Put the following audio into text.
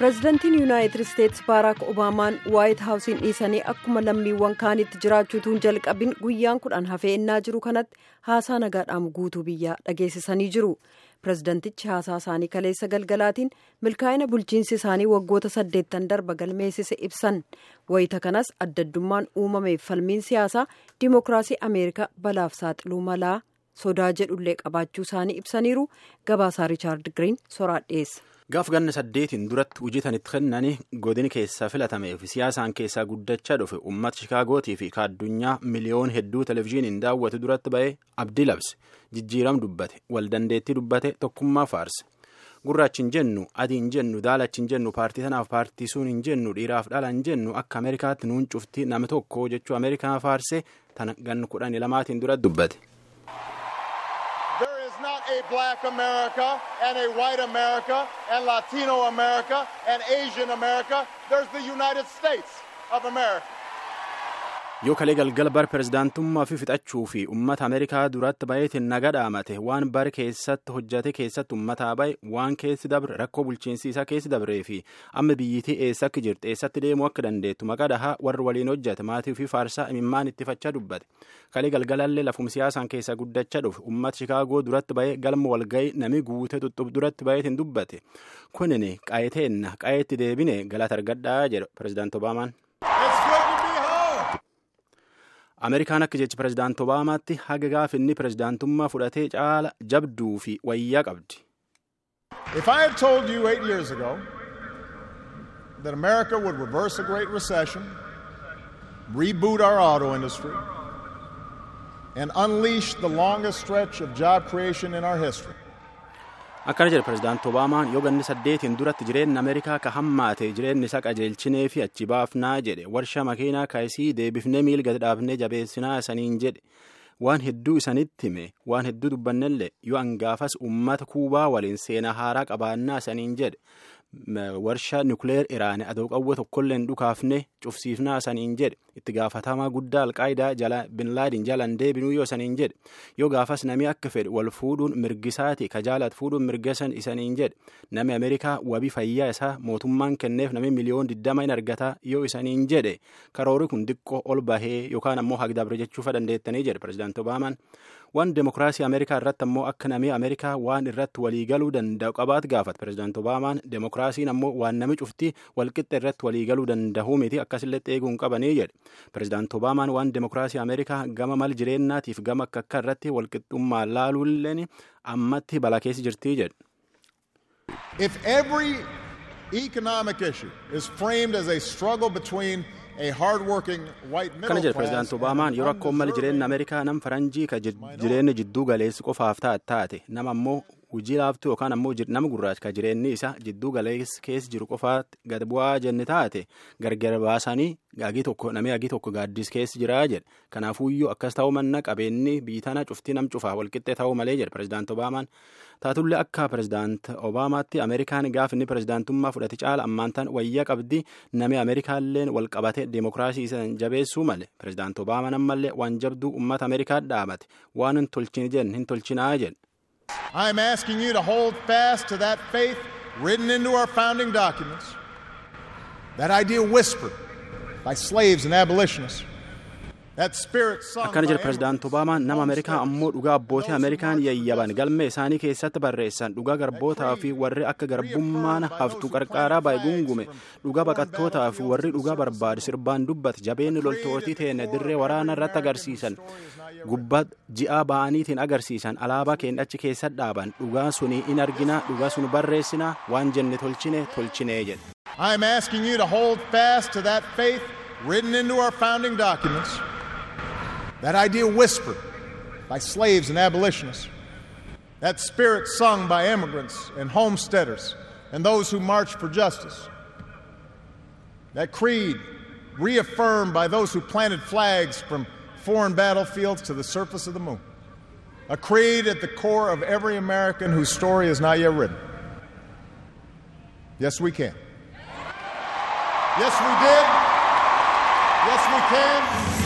pireezidantiin yuunaayitid isteetsi baaraak obaamaan waayit haawusiin dhiisanii akkuma lammiiwwan kaanitti jiraachuutuun jalqabin guyyaan kudhan hafee innaa jiru kanatti haasaa nagaadhaan guutuu biyyaa dhageessisanii jiru. Pireezidantichi haasaa isaanii kaleessa galgalaatiin milkaa'ina bulchiinsi isaanii waggoota saddeettan darba galmeessise ibsan. Wayita kanas addaddummaan uumameef falmiin siyaasaa dimookiraasii ameerikaa balaaf saaxiluu malaa sodaa jedhullee qabaachuu isaanii ibsaniiru. Gabaasaa riichaard giriin soraa dhiyeessa. Gaaf ganna saddeetiin duratti hojjetanitti kennanii godini keessaa filatamee fi siyaasaan keessaa guddachaa dhufe uummata shikaagootii fi addunyaa miliyoon hedduu televizyiiniin daawwatu duratti ba'ee abdii labse. Jijjiiram dubbate waldandeettii dubbate tokkummaa faarse. Gurraachi hin jennu adii hin jennu daalachi hin jennu paartii tanaaf paartii suun hin jennu dhiiraaf dhala hin jennu akka ameerikaatti nuun cufti nama tokko jechuu ameerikaa faarse tana ganna kudhanii lamaatiin duratti dubbate. A black America and a white America and Latino America and Asian America. There's the United States of America. Yoo kalee galgala bar pirezidaantummaa fi fixachuu fi ummata ameerikaa duratti baay'eetiin naga dhaamate waan bar keessatti hojjate keessatti ummataa bahe waan keessi dabre rakkoo bulchiinsi isaa keessi dabree fi amma biyyittii eessa akka jirtu eessatti deemuu akka dandeettu maqaa dhahaa warri waliin hojjate maatii fi faarsaa imimmaan itti fachaa dubbate kalee galgalallee lafum siyaasaan keessaa guddachaa dhufe ummata shikaagoo duratti bahee galma walgayii nami guutee xuxxub duratti baheetiin dubbate kunini qaayiteenna qaayetti deebine galata argadhaa jedha pirezidaanti obaamaan. Ameerikaan akka jechi pirezidaanti obaamaatti haga gaaf inni pirezidaantummaa fudhatee caala jabduu fi wayyaa qabdi. If I had told you eight years ago that America would reverse a great recession, reboot our auto industry, and unleash the longest stretch of job creation in our history, akkana jedhe pirezidaanti obaamaan yoo ganni saddeetiin duratti jireenya ameerikaa ka hammaate jireenyi isaa qajeelchinee fi achi baafnaa jedhe. Warshaa makiinaa kaayisii deebifnee miil gadi dhaabnee jabeessinaa isaniin jedhe. Waan hedduu isanitti hime waan hedduu dubbannellee yoo angaafas ummata kuubaa waliin seenaa haaraa qabaannaa isaniin jedhe warshaa nukleer iraane adoo qawwee tokkolleen dhukaafne cufsiifnaa isaniin jedhe. Itti gaafatamaa guddaa alqaayidaa jala binlaadin jalan deebinuu yoo isaniin jedhe. Yoo gaafas namni akka fedhe wal fuudhuun mirgisaati ka jaalat fuudhuun mirgasan isaniin jedhe. Nami ameerikaa wabii fayyaa isaa mootummaan kenneef nami miliyoon diddama in argataa yoo isaniin jedhe. Karoori kun diqqoo ol bahee yookaan ammoo hagdabre jechuufa dandeettanii jedhe pirezidaanti obaamaan waan demokiraasii ameerikaa irratti ammoo akka namii ameerikaa waan irratti waliigaluu danda'u qabaat gaafate pirezidaanti obaamaan demokiraasiin ammoo waan nami cufti walqixxe irratti waliigaluu danda'uu miti akkasillee eeguu hin qabanii jedhe pirezidaanti obaamaan waan demokiraasii ameerikaa gama mal jireenyaatiif gama akka akka irratti walqixxummaa laaluulleen ammatti balaa keessa jirtii jedhe. Kana jedhe pirezidaanti obaamaan yeroo rakkoon mali jireenya ameerikaa nam faranjii ka jireenya jidduu galeessi qofaaf taate nama ammoo hojii laaftu yookaan ammoo nama gurraacha ka jireenyi isaa jidduu galeessi keessa jiru qofaatti gad bu'aa jenne taate gargar baasanii gaagii tokko namni gaagii tokko gaaddis keessa jiraa jedhe. Kanaafuuyyuu akkas ta'uu manna qabeenyi biyyi tana cuftii nam cufaa walqixxee ta'uu malee jedhe pirezidaanti obaamaan taatullee akka pirezidaanti obaamaatti ameerikaan gaaf inni pirezidaantummaa fudhate caala ammaantaan wayyaa qabdi. Namni ameerikaalleen wal qabate deemokiraasii isaan jabeessuu male pirezidaanti obaamaan ammallee waan jabduu uummata ameerikaa dhaabate. Waan hin tolchine jenna hin tolchinaa jedhe. I am asking you to hold fast to that faith written into our founding documents, that idea whispered by slaves and abolitionists. Akkana jedhe pirezidaanti obaamaan nama ameerikaa ammoo dhugaa abbootii ameerikaan yayyaban galmee isaanii keessatti barreessan dhugaa garbootaa fi warri akka garbummaan haftu qarqaaraa baay'ee gungume dhugaa baqattootaa fi warri dhugaa barbaadu sirbaan dubbate jabeenni loltootii teenne dirree waraana irratti agarsiisan gubbaa ji'aa ba'aniitiin agarsiisan alaabaa keenya achi keessa dhaaban. Dhugaa suni in argina dhugaa sun barreessina waan jenne tolchine tolchinee jedhe. I am asking you to hold fast to that faith written into our founding documents. That idea whispered by slaves and abolitionists. That spirit sung by immigrants and homesteaders and those who marched for justice. That creed reaffirmed by those who planted flags from foreign battlefields to the surface of the moon. A creed at the core of every American whose story is not yet written. Yes, we can. Yes, we did. Yes, we can.